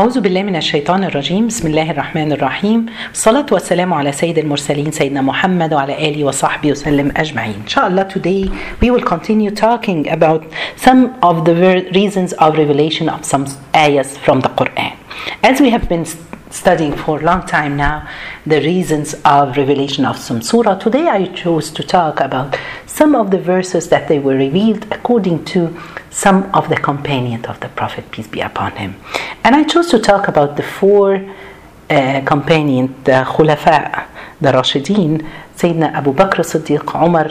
أعوذ بالله من الشيطان الرجيم. بسم الله الرحمن الرحيم. الصلاة والسلام على سيد المرسلين سيدنا محمد وعلى آله وصحبه وسلم أجمعين. إن شاء الله today we will continue talking about some of the reasons of revelation of some ayahs from the Quran. As we have been studying for a long time now the reasons of revelation of some surah today I chose to talk about some of the verses that they were revealed according to some of the companions of the Prophet, peace be upon him. And I chose to talk about the four uh, companions, the Khulafa, the Rashideen, Sayyidina Abu Bakr Siddiq, Umar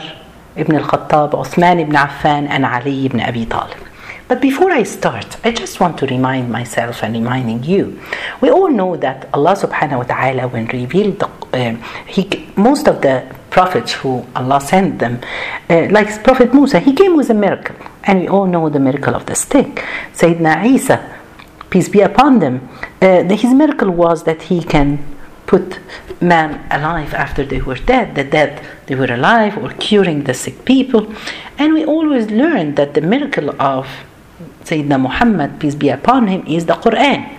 ibn al-Khattab, Uthman ibn Affan, and Ali ibn Abi Talib. But before I start, I just want to remind myself and reminding you. We all know that Allah subhanahu wa ta'ala, when revealed the, uh, he, most of the prophets who Allah sent them, uh, like Prophet Musa, he came with a miracle. And we all know the miracle of the stick. Sayyidina Isa, peace be upon them, uh, his miracle was that he can put man alive after they were dead, the dead they were alive, or curing the sick people. And we always learn that the miracle of Sayyidina Muhammad, peace be upon him, is the Quran.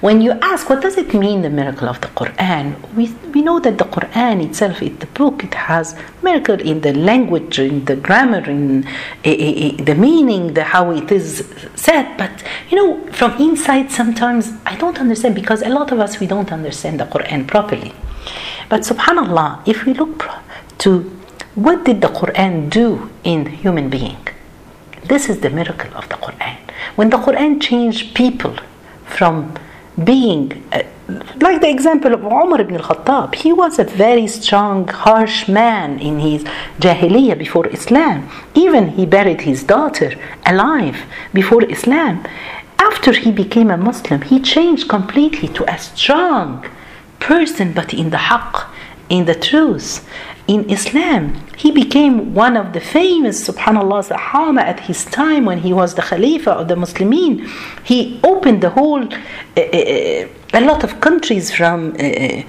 When you ask what does it mean the miracle of the Quran, we, we know that the Quran itself, it, the book, it has miracle in the language, in the grammar, in the meaning, the how it is said. But you know, from inside, sometimes I don't understand because a lot of us we don't understand the Quran properly. But Subhanallah, if we look to what did the Quran do in human being, this is the miracle of the Quran. When the Quran changed people from being uh, like the example of Umar ibn al-Khattab he was a very strong harsh man in his jahiliyyah before Islam. Even he buried his daughter alive before Islam. After he became a Muslim he changed completely to a strong person but in the haqq in the truth in Islam, he became one of the famous, subhanAllah, Sahaba at his time when he was the Khalifa of the Muslimin. He opened the whole, uh, a lot of countries from uh,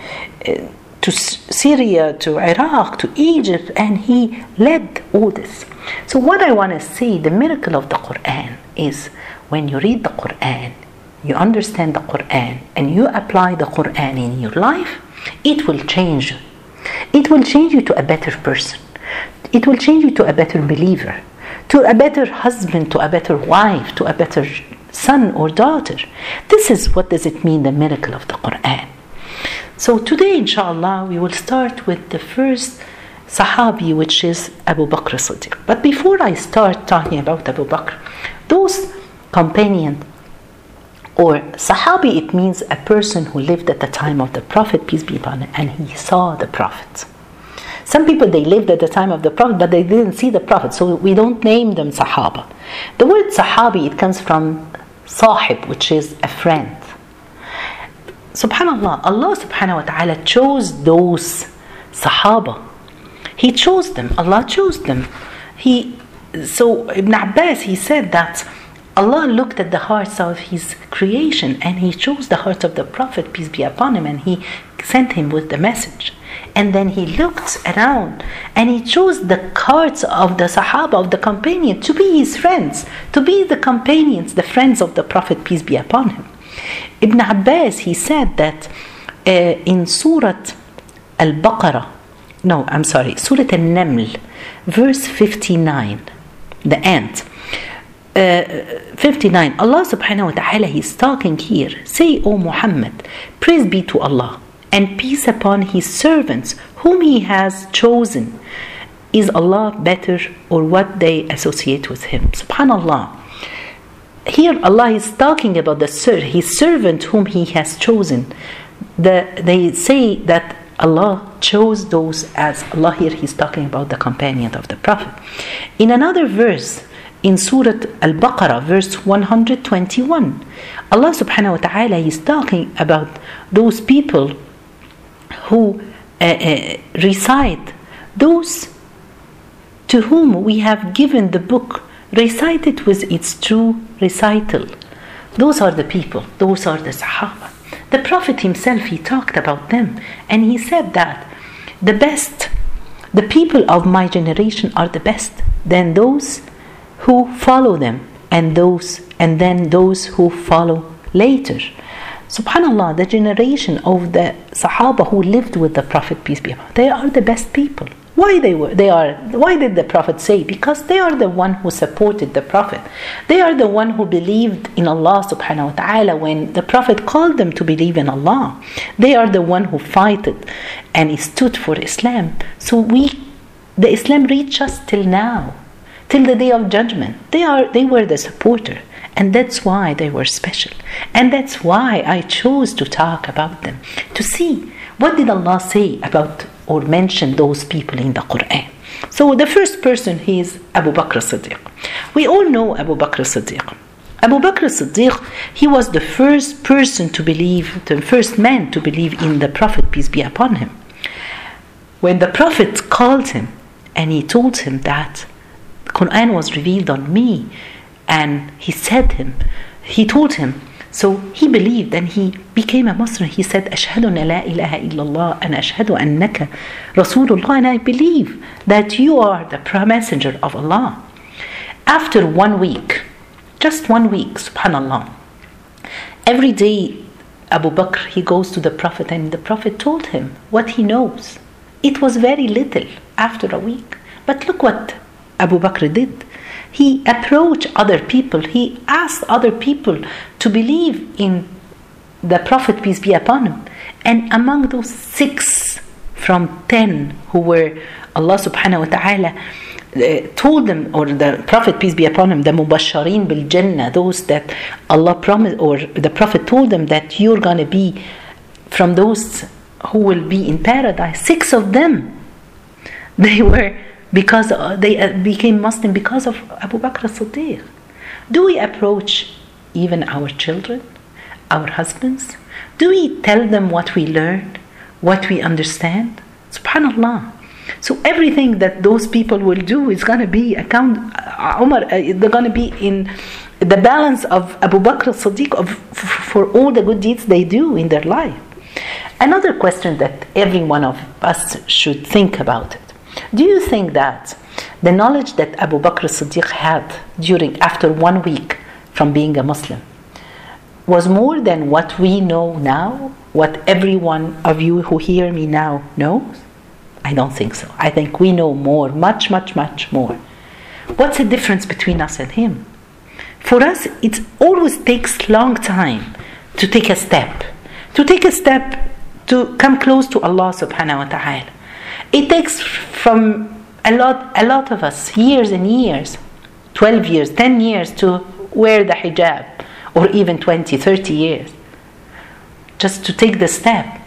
to Syria to Iraq to Egypt, and he led all this. So, what I want to say, the miracle of the Quran is when you read the Quran, you understand the Quran, and you apply the Quran in your life, it will change it will change you to a better person. It will change you to a better believer, to a better husband, to a better wife, to a better son or daughter. This is what does it mean the miracle of the Quran. So today inshallah we will start with the first Sahabi which is Abu Bakr as-siddiq But before I start talking about Abu Bakr, those companions or Sahabi, it means a person who lived at the time of the Prophet, peace be upon him, and he saw the Prophet. Some people they lived at the time of the Prophet, but they didn't see the Prophet, so we don't name them Sahaba. The word Sahabi it comes from Sahib, which is a friend. Subhanallah, Allah subhanahu wa ta'ala chose those Sahaba. He chose them. Allah chose them. He so Ibn Abbas he said that Allah looked at the hearts of His creation and He chose the heart of the Prophet, peace be upon him, and He sent him with the message. And then He looked around and He chose the hearts of the Sahaba, of the companion, to be His friends, to be the companions, the friends of the Prophet, peace be upon him. Ibn Abbas, he said that uh, in Surah Al Baqarah, no, I'm sorry, Surah Al Naml, verse 59, the ant. Uh, 59 Allah subhanahu wa ta'ala he's talking here. Say O Muhammad praise be to Allah and peace upon his servants whom he has chosen. Is Allah better or what they associate with him? Subhanallah. Here Allah is talking about the ser- his servant whom he has chosen. The, they say that Allah chose those as Allah here he's talking about the companion of the Prophet. In another verse in Surah Al Baqarah, verse 121, Allah subhanahu wa ta'ala is talking about those people who uh, uh, recite, those to whom we have given the book, recite it with its true recital. Those are the people, those are the Sahaba. The Prophet himself, he talked about them, and he said that the best, the people of my generation are the best than those who follow them and those and then those who follow later. Subhanallah, the generation of the Sahaba who lived with the Prophet, peace be upon they are the best people. Why they were they are why did the Prophet say? Because they are the one who supported the Prophet. They are the one who believed in Allah subhanahu wa ta'ala when the Prophet called them to believe in Allah. They are the one who fighted and stood for Islam. So we the Islam reached us till now, till the day of judgment. They are they were the supporter. And that's why they were special. And that's why I chose to talk about them. To see what did Allah say about or mention those people in the Quran. So the first person he is Abu Bakr Siddiq. We all know Abu Bakr Siddiq. Abu Bakr Siddiq, he was the first person to believe, the first man to believe in the Prophet, peace be upon him. When the Prophet called him and he told him that Quran was revealed on me, and he said him, he told him so he believed and he became a Muslim. He said, Ashhadu an la ilaha illallah and ashhadu annaka Rasulullah. And I believe that you are the messenger of Allah. After one week, just one week, subhanallah, every day Abu Bakr, he goes to the Prophet and the Prophet told him what he knows. It was very little after a week. But look what Abu Bakr did. He approached other people, he asked other people to believe in the Prophet, peace be upon him. And among those six from ten who were Allah subhanahu wa ta'ala uh, told them, or the Prophet, peace be upon him, the Mubasharin bil Jannah, those that Allah promised, or the Prophet told them that you're going to be from those who will be in paradise. Six of them, they were because uh, they uh, became Muslim because of Abu Bakr as-Siddiq. Do we approach even our children, our husbands? Do we tell them what we learn, what we understand? Subhanallah. So everything that those people will do is going to be account. Uh, Umar, they're going to be in the balance of Abu Bakr as-Siddiq of, for all the good deeds they do in their life. Another question that every one of us should think about do you think that the knowledge that Abu Bakr Siddiq had during after one week from being a Muslim was more than what we know now, what every one of you who hear me now knows? I don't think so. I think we know more, much, much, much more. What's the difference between us and him? For us, it always takes long time to take a step, to take a step to come close to Allah subhanahu wa ta'ala. It takes from a lot, a lot of us years and years, 12 years, 10 years to wear the hijab, or even 20, 30 years, just to take the step.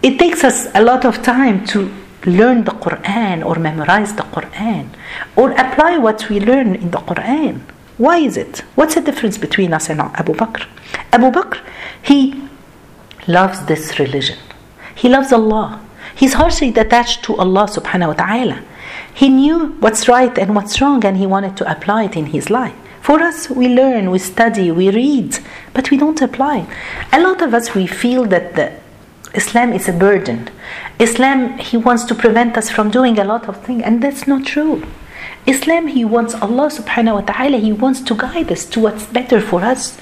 It takes us a lot of time to learn the Quran or memorize the Quran or apply what we learn in the Quran. Why is it? What's the difference between us and Abu Bakr? Abu Bakr, he loves this religion. He loves Allah. He's harshly attached to Allah subhanahu wa ta'ala. He knew what's right and what's wrong and he wanted to apply it in his life. For us, we learn, we study, we read, but we don't apply. A lot of us, we feel that the Islam is a burden. Islam, he wants to prevent us from doing a lot of things, and that's not true. Islam, he wants Allah subhanahu wa ta'ala, he wants to guide us to what's better for us,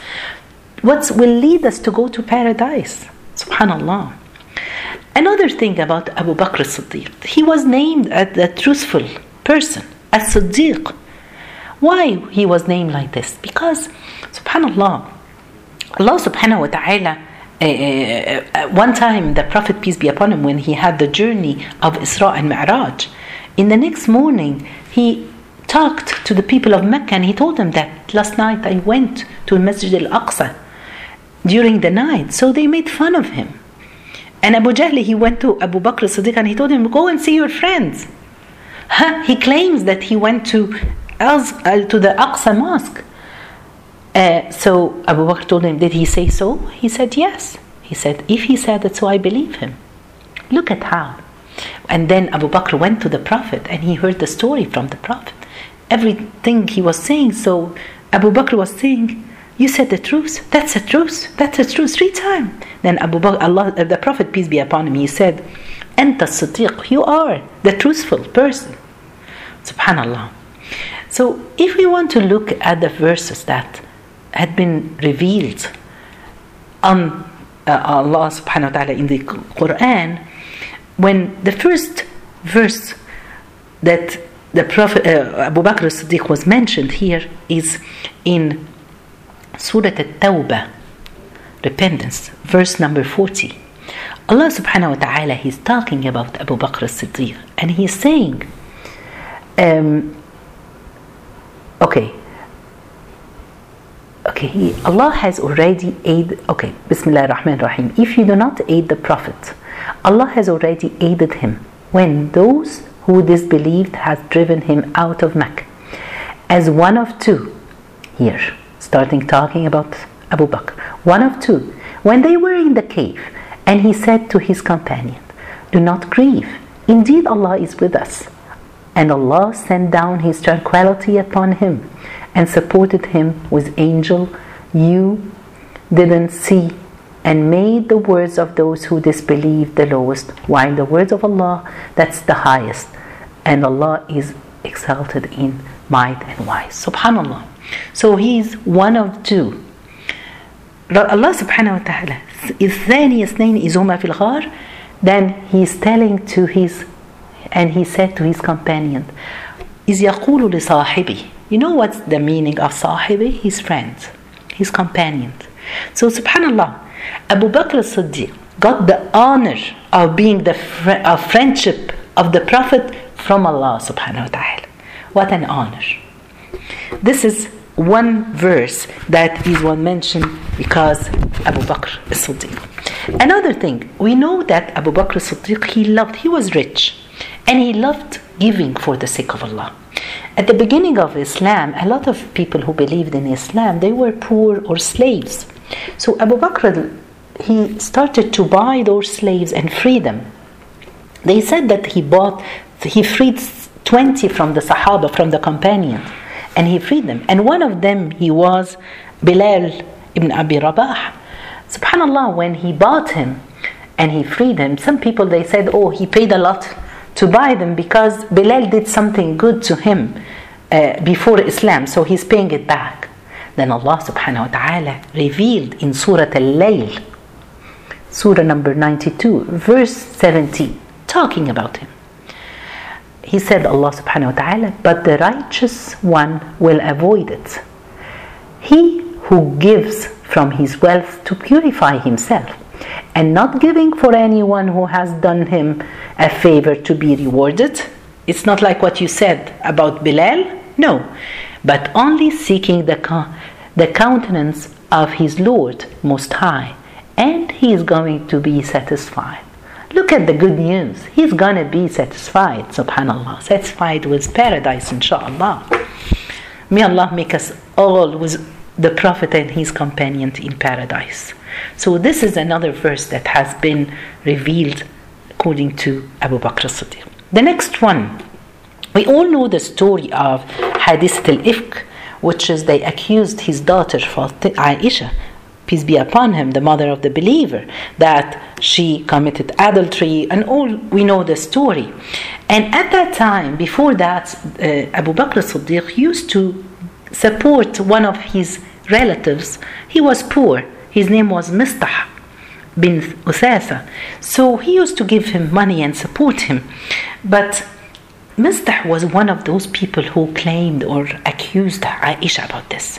what will lead us to go to paradise. Subhanallah. Another thing about Abu Bakr Siddiq, he was named as the truthful person, as Siddiq. Why he was named like this? Because, subhanAllah, Allah subhanahu wa ta'ala, uh, uh, one time the Prophet, peace be upon him, when he had the journey of Isra and Mi'raj, in the next morning, he talked to the people of Mecca and he told them that last night I went to Masjid al Aqsa during the night. So they made fun of him. And Abu Jahl, he went to Abu Bakr Siddiq and he told him, Go and see your friends. Huh? He claims that he went to, uh, to the Aqsa Mosque. Uh, so Abu Bakr told him, Did he say so? He said, Yes. He said, If he said it so, I believe him. Look at how. And then Abu Bakr went to the Prophet and he heard the story from the Prophet. Everything he was saying, so Abu Bakr was saying, you said the truth. That's the truth. That's the truth. Three times. Then Abu Bakr, Allah, the Prophet, peace be upon him, he said, Anta Siddiq, you are the truthful person. Subhanallah. So if we want to look at the verses that had been revealed on uh, Allah subhanahu wa ta'ala in the Quran when the first verse that the Prophet uh, Abu Bakr as-Siddiq was mentioned here is in Surah At-Tawbah, repentance, verse number 40. Allah subhanahu wa ta'ala he's talking about Abu Bakr as-Siddiq and he's saying um, okay okay he, Allah has already aided okay Bismillah ar-Rahman rahim if you do not aid the Prophet Allah has already aided him when those who disbelieved has driven him out of Mecca. As one of two here starting talking about Abu Bakr. One of two. When they were in the cave and he said to his companion do not grieve. Indeed Allah is with us. And Allah sent down his tranquility upon him and supported him with angel you didn't see and made the words of those who disbelieved the lowest. While the words of Allah that's the highest. And Allah is exalted in might and wise. Subhanallah so he's one of two Allah subhanahu wa ta'ala الثاني اثنين إذ هما في الغار then he's telling to his and he said to his companion إذ يقول لصاحبه you know what's the meaning of صاحبه his friend his companion so subhanallah Abu Bakr as-Siddiq got the honor of being the fr- of friendship of the Prophet from Allah subhanahu wa ta'ala what an honor this is one verse that is one mention because Abu Bakr as-Siddiq another thing we know that Abu Bakr as-Siddiq he loved he was rich and he loved giving for the sake of Allah. At the beginning of Islam, a lot of people who believed in Islam, they were poor or slaves. So Abu Bakr, he started to buy those slaves and free them. They said that he bought, he freed 20 from the Sahaba, from the companions, and he freed them. And one of them, he was Bilal ibn Abi Rabah. Subhanallah, when he bought him and he freed him, some people they said, oh, he paid a lot to buy them because Bilal did something good to him uh, before Islam, so he's paying it back. Then Allah subhanahu wa ta'ala revealed in Surah Al-Layl, Surah number 92, verse 17, talking about him. He said, Allah subhanahu wa ta'ala, but the righteous one will avoid it. He who gives from his wealth to purify himself and not giving for anyone who has done him a favor to be rewarded. It's not like what you said about Bilal, no, but only seeking the, the countenance of his Lord Most High, and he is going to be satisfied. Look at the good news. He's going to be satisfied, subhanAllah, satisfied with paradise, inshallah. May Allah make us all with the Prophet and his companions in paradise. So this is another verse that has been revealed according to Abu Bakr as-Siddiq. The next one, we all know the story of Hadith al-Ifk, which is they accused his daughter for Aisha, peace be upon him, the mother of the believer, that she committed adultery, and all we know the story. And at that time, before that, uh, Abu Bakr as-Siddiq used to support one of his relatives. He was poor. His name was Mistah bin Uthasa. So he used to give him money and support him. But Mistah was one of those people who claimed or accused Aisha about this.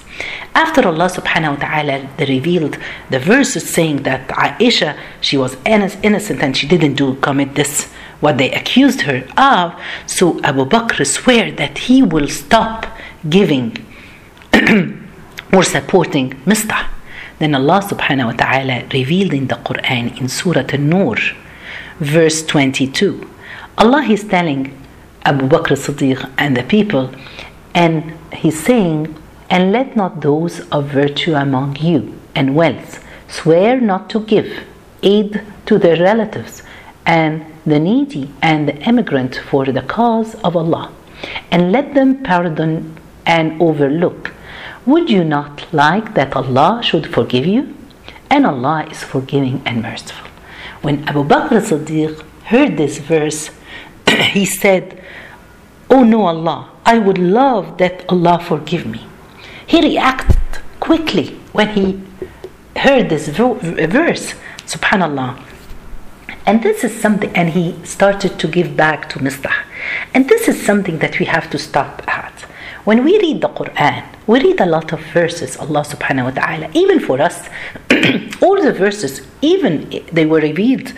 After Allah subhanahu wa ta'ala revealed the verses saying that Aisha, she was innocent and she didn't do commit this, what they accused her of, so Abu Bakr swear that he will stop giving or supporting Mistah. Then Allah subhanahu wa ta'ala revealed in the Quran in Surah An-Nur, verse 22. Allah is telling Abu Bakr Siddiq and the people, and He's saying, And let not those of virtue among you and wealth swear not to give aid to their relatives and the needy and the emigrant for the cause of Allah, and let them pardon and overlook. Would you not like that Allah should forgive you? And Allah is forgiving and merciful. When Abu Bakr as-Siddiq heard this verse, he said, Oh no, Allah, I would love that Allah forgive me. He reacted quickly when he heard this verse, subhanallah. And this is something, and he started to give back to Mistah. And this is something that we have to stop at. When we read the Quran, we read a lot of verses, Allah subhanahu wa ta'ala, even for us, all the verses, even they were revealed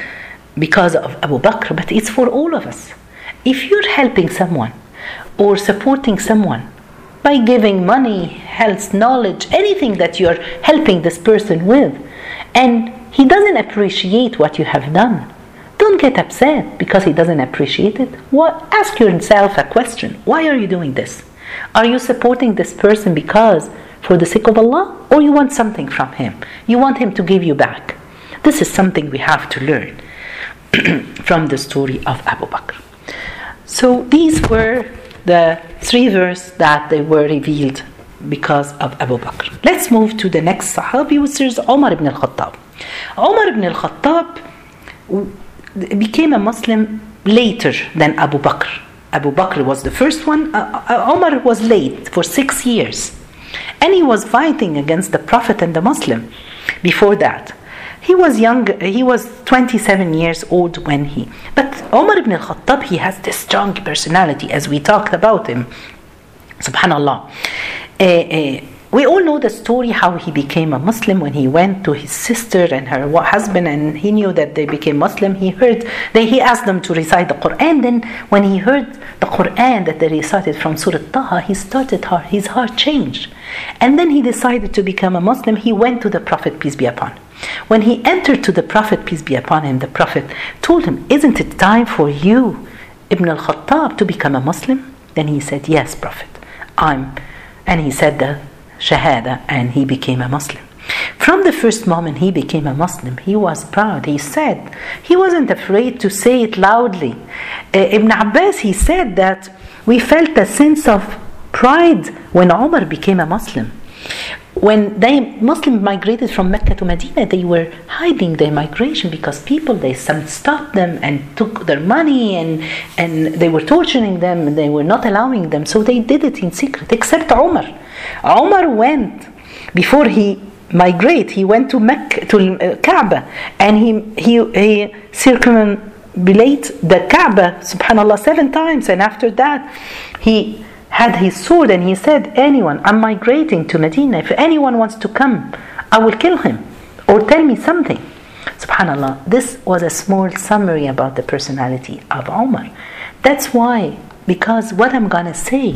because of Abu Bakr, but it's for all of us. If you're helping someone or supporting someone by giving money, health, knowledge, anything that you're helping this person with, and he doesn't appreciate what you have done, don't get upset because he doesn't appreciate it. What, ask yourself a question why are you doing this? Are you supporting this person because for the sake of Allah or you want something from him? You want him to give you back. This is something we have to learn from the story of Abu Bakr. So these were the three verses that they were revealed because of Abu Bakr. Let's move to the next Sahabi, which is Omar ibn al-Khattab. Omar ibn al-Khattab became a Muslim later than Abu Bakr. Abu Bakr was the first one. Uh, uh, Omar was late for six years. And he was fighting against the Prophet and the Muslim before that. He was young, he was 27 years old when he. But Omar ibn al Khattab, he has this strong personality as we talked about him. Subhanallah. Uh, uh, we all know the story how he became a Muslim when he went to his sister and her husband, and he knew that they became Muslim. He heard, they, he asked them to recite the Quran. Then, when he heard the Quran that they recited from Surah Taha, he started, his heart changed. And then he decided to become a Muslim. He went to the Prophet, peace be upon. When he entered to the Prophet, peace be upon him, the Prophet told him, Isn't it time for you, Ibn al Khattab, to become a Muslim? Then he said, Yes, Prophet, I'm. And he said the Shahada and he became a Muslim. From the first moment he became a Muslim, he was proud. He said, he wasn't afraid to say it loudly. Uh, Ibn Abbas, he said that we felt a sense of pride when Umar became a Muslim. When they Muslims migrated from Mecca to Medina, they were hiding their migration because people they some stopped them and took their money and and they were torturing them and they were not allowing them. So they did it in secret, except Omar. Omar went before he migrate. He went to Mecca to uh, Kaaba and he he, he circumambulate the Kaaba, Subhanallah, seven times. And after that, he had his sword and he said, "Anyone, I'm migrating to Medina. If anyone wants to come, I will kill him or tell me something." Subhanallah. This was a small summary about the personality of Umar. That's why because what I'm gonna say,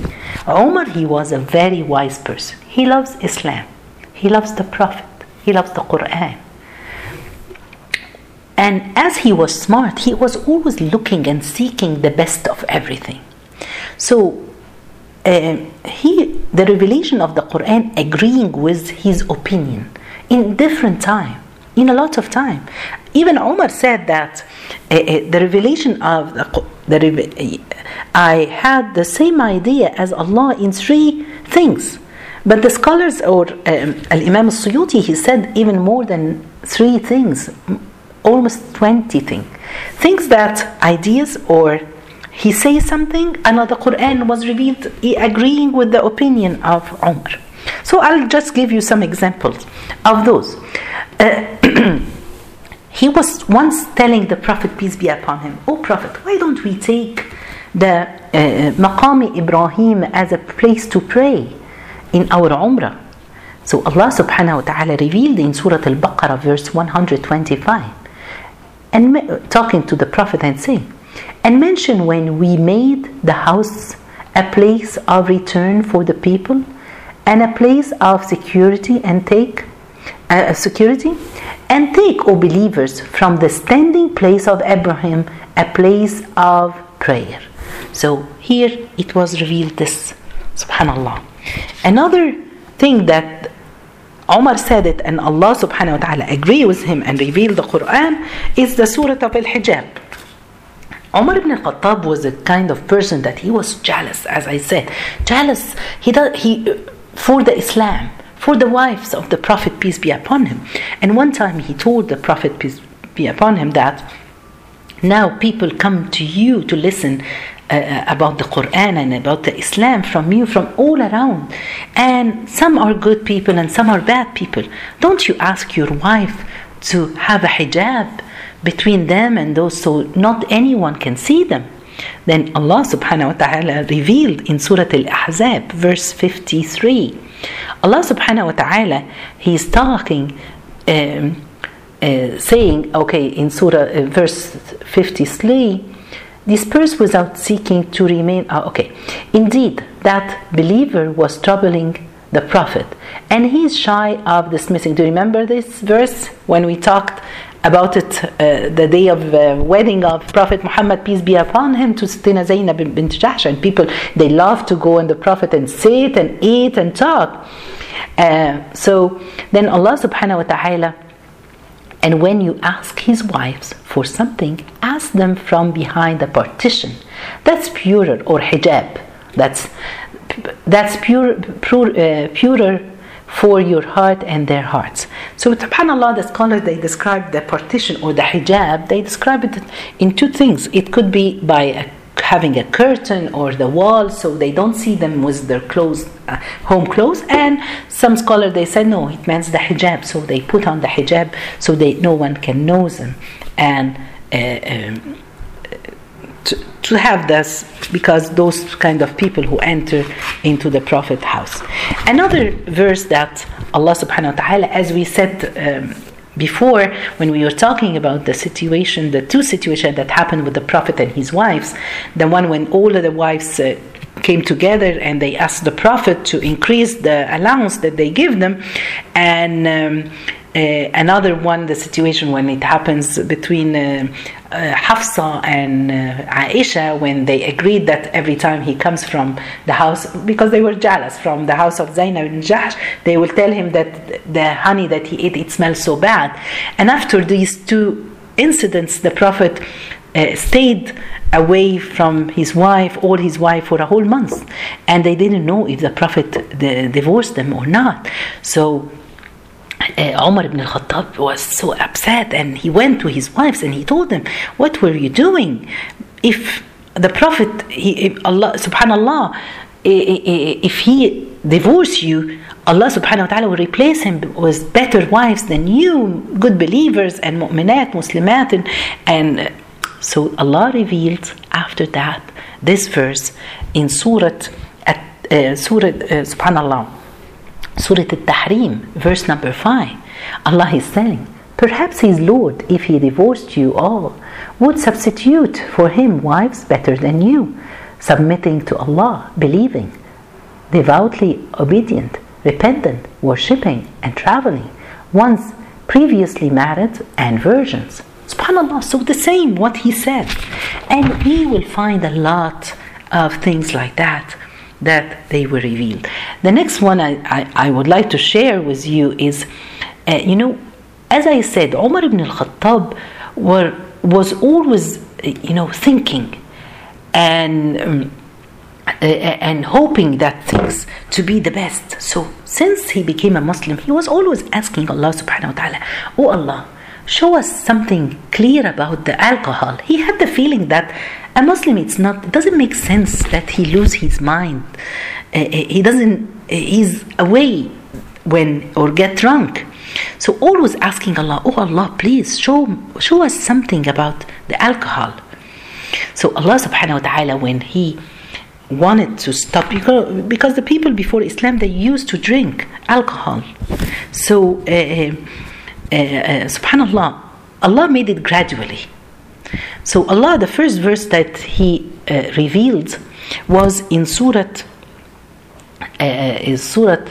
Omar, he was a very wise person. He loves Islam, he loves the Prophet, he loves the Quran. And as he was smart, he was always looking and seeking the best of everything. So uh, he, the revelation of the Quran agreeing with his opinion in different time, in a lot of time. Even Omar said that uh, uh, the revelation of the, the I had the same idea as Allah in three things. But the scholars or um, Imam Suyuti, he said even more than three things, almost 20 things. Things that ideas or he says something, another Quran was revealed agreeing with the opinion of Umar. So I'll just give you some examples of those. Uh, he was once telling the Prophet, peace be upon him, Oh Prophet, why don't we take the uh, Maqam Ibrahim as a place to pray in our Umrah? So Allah subhanahu wa ta'ala revealed in Surah Al Baqarah, verse 125, and talking to the Prophet and saying, and mention when we made the house a place of return for the people and a place of security and take uh, security and take, O believers, from the standing place of Abraham a place of prayer. So here it was revealed this, subhanallah. Another thing that Omar said it and Allah subhanahu wa ta'ala agree with him and revealed the Quran is the Surah of Al-Hijab. Omar ibn al-Khattab was the kind of person that he was jealous, as I said. Jealous he, does, he for the Islam for the wives of the Prophet, peace be upon him. And one time he told the Prophet, peace be upon him, that now people come to you to listen uh, about the Quran and about the Islam from you from all around. And some are good people and some are bad people. Don't you ask your wife to have a hijab between them and those so not anyone can see them? Then Allah subhanahu wa ta'ala revealed in Surah Al Ahzab, verse 53. Allah subhanahu wa ta'ala, He is talking, um, uh, saying, okay, in Surah, uh, verse 53, disperse without seeking to remain. Oh, okay. Indeed, that believer was troubling the Prophet, and he is shy of dismissing. Do you remember this verse when we talked about it uh, the day of uh, wedding of Prophet Muhammad, peace be upon him, to Stina Zainab bint Jahsh. And people, they love to go and the Prophet and sit and eat and talk. Uh, so then Allah subhanahu wa ta'ala, and when you ask his wives for something, ask them from behind the partition. That's purer, or hijab. That's, that's pure, pure, uh, purer for your heart and their hearts. So, subhanAllah, the scholars they describe the partition or the hijab, they describe it in two things. It could be by a, having a curtain or the wall so they don't see them with their clothes, uh, home clothes. And some scholars they say no, it means the hijab. So they put on the hijab so they no one can know them. And uh, um, to, have this because those kind of people who enter into the prophet house. Another verse that allah subhanahu wa ta'ala as we said um, before when we were talking about the situation the two situations that happened with the prophet and his wives the one when all of the wives uh, came together and they asked the prophet to increase the allowance that they give them and um, another one, the situation when it happens between uh, uh, Hafsa and uh, Aisha, when they agreed that every time he comes from the house, because they were jealous from the house of Zainab and Jahsh, they will tell him that the honey that he ate it smells so bad. And after these two incidents, the Prophet uh, stayed away from his wife, all his wife, for a whole month, and they didn't know if the Prophet divorced them or not. So uh, Umar ibn al-Khattab was so upset and he went to his wives and he told them, what were you doing? If the Prophet, he, Allah, subhanallah, if he divorce you, Allah subhanahu wa ta'ala will replace him with better wives than you, good believers and mu'minat, muslimat. And, and so Allah revealed after that this verse in Surah, uh, Surah uh, subhanallah, Surah Al-Tahrim, verse number 5, Allah is saying, Perhaps his Lord, if he divorced you all, would substitute for him wives better than you, submitting to Allah, believing, devoutly obedient, repentant, worshipping, and traveling, once previously married and virgins. SubhanAllah, so the same what he said. And we will find a lot of things like that that they were revealed. The next one I, I, I would like to share with you is, uh, you know, as I said, Umar ibn al-Khattab were, was always, you know, thinking and um, uh, and hoping that things to be the best. So since he became a Muslim, he was always asking Allah subhanahu wa ta'ala, Oh Allah, show us something clear about the alcohol. He had the feeling that a Muslim, it's not, it doesn't make sense that he lose his mind. Uh, he doesn't, uh, he's away when, or get drunk. So always asking Allah, oh Allah, please show, show us something about the alcohol. So Allah subhanahu wa ta'ala, when he wanted to stop because the people before Islam they used to drink alcohol. So uh, uh, uh, subhanallah, Allah made it gradually. So Allah, the first verse that He uh, revealed was in Surah, uh, is Surah,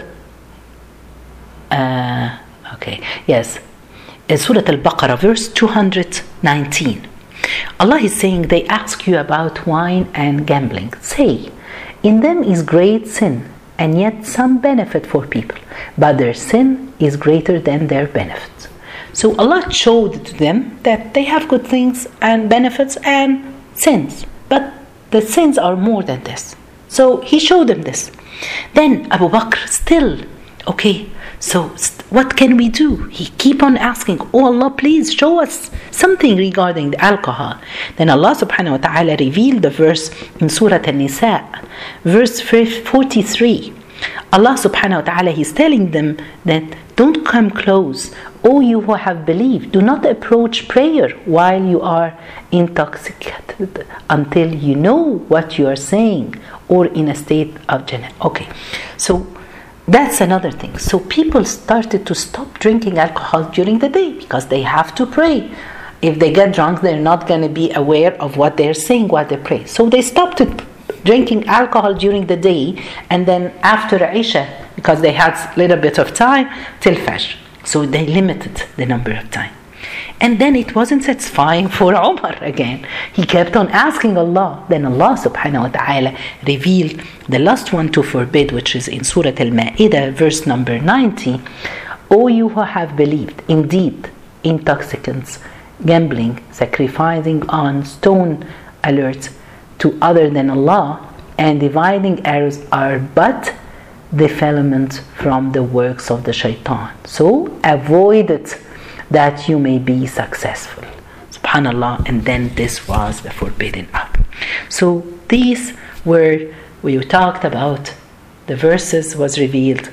uh, okay, yes, uh, Surah Al-Baqarah, verse 219. Allah is saying, they ask you about wine and gambling. Say, in them is great sin and yet some benefit for people, but their sin is greater than their benefit. So Allah showed to them that they have good things and benefits and sins, but the sins are more than this. So He showed them this. Then Abu Bakr still, okay, So what can we do? He keep on asking, Oh Allah, please show us something regarding the alcohol. Then Allah subhanahu wa ta'ala revealed the verse in Surah An-Nisa, verse 43. Allah subhanahu wa ta'ala He's telling them that don't come close. O you who have believed, do not approach prayer while you are intoxicated until you know what you are saying or in a state of janabah. Okay, so that's another thing. So people started to stop drinking alcohol during the day because they have to pray. If they get drunk, they're not going to be aware of what they're saying while they pray. So they stopped drinking alcohol during the day and then after Isha because they had a little bit of time till Fajr. So they limited the number of time. And then it wasn't satisfying for Umar again. He kept on asking Allah. Then Allah subhanahu wa ta'ala revealed the last one to forbid, which is in Surah Al Ma'idah, verse number 90. O you who have believed, indeed, intoxicants, gambling, sacrificing on stone alerts to other than Allah, and dividing arrows are but defilement from the works of the shaitan. So avoid it that you may be successful. Subhanallah, and then this was the forbidden act. So these were we talked about the verses was revealed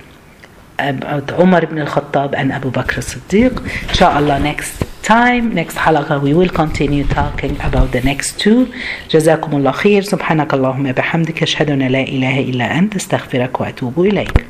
about Umar ibn al-Khattab and Abu Bakr as-Siddiq. Inshallah next time, next halaqa, we will continue talking about the next two. جزاكم الله خير. سبحانك اللهم بحمدك. أشهد أن لا إله إلا أنت. أستغفرك وأتوب إليك.